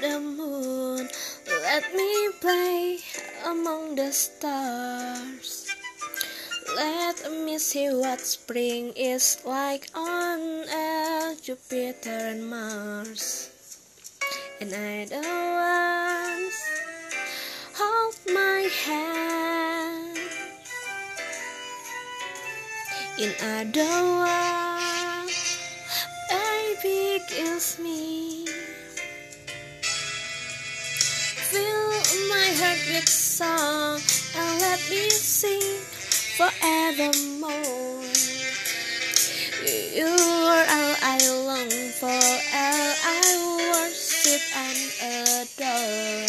Let me play among the stars. Let me see what spring is like on Earth, Jupiter, and Mars. And I don't want hold my hand. In other words, my heart with song and let me sing forevermore. You are all I long for, all I worship and adore.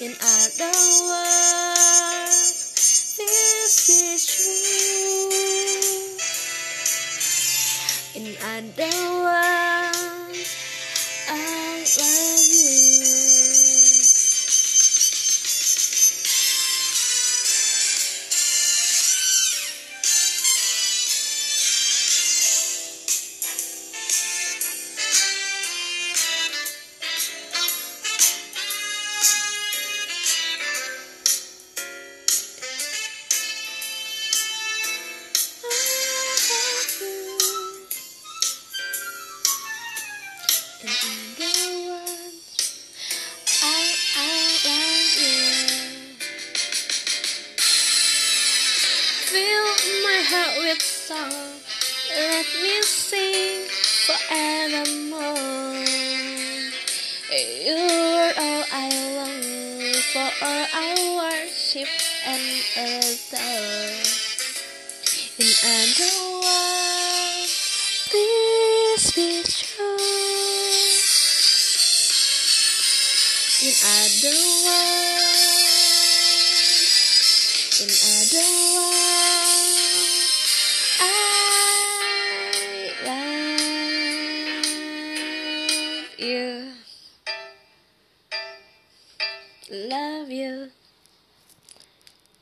In other words, this is true. In other words, I heart with song, let me sing forevermore. You're all I long for, all I worship and adore. In other please be other words, in other words, I love you. Love you.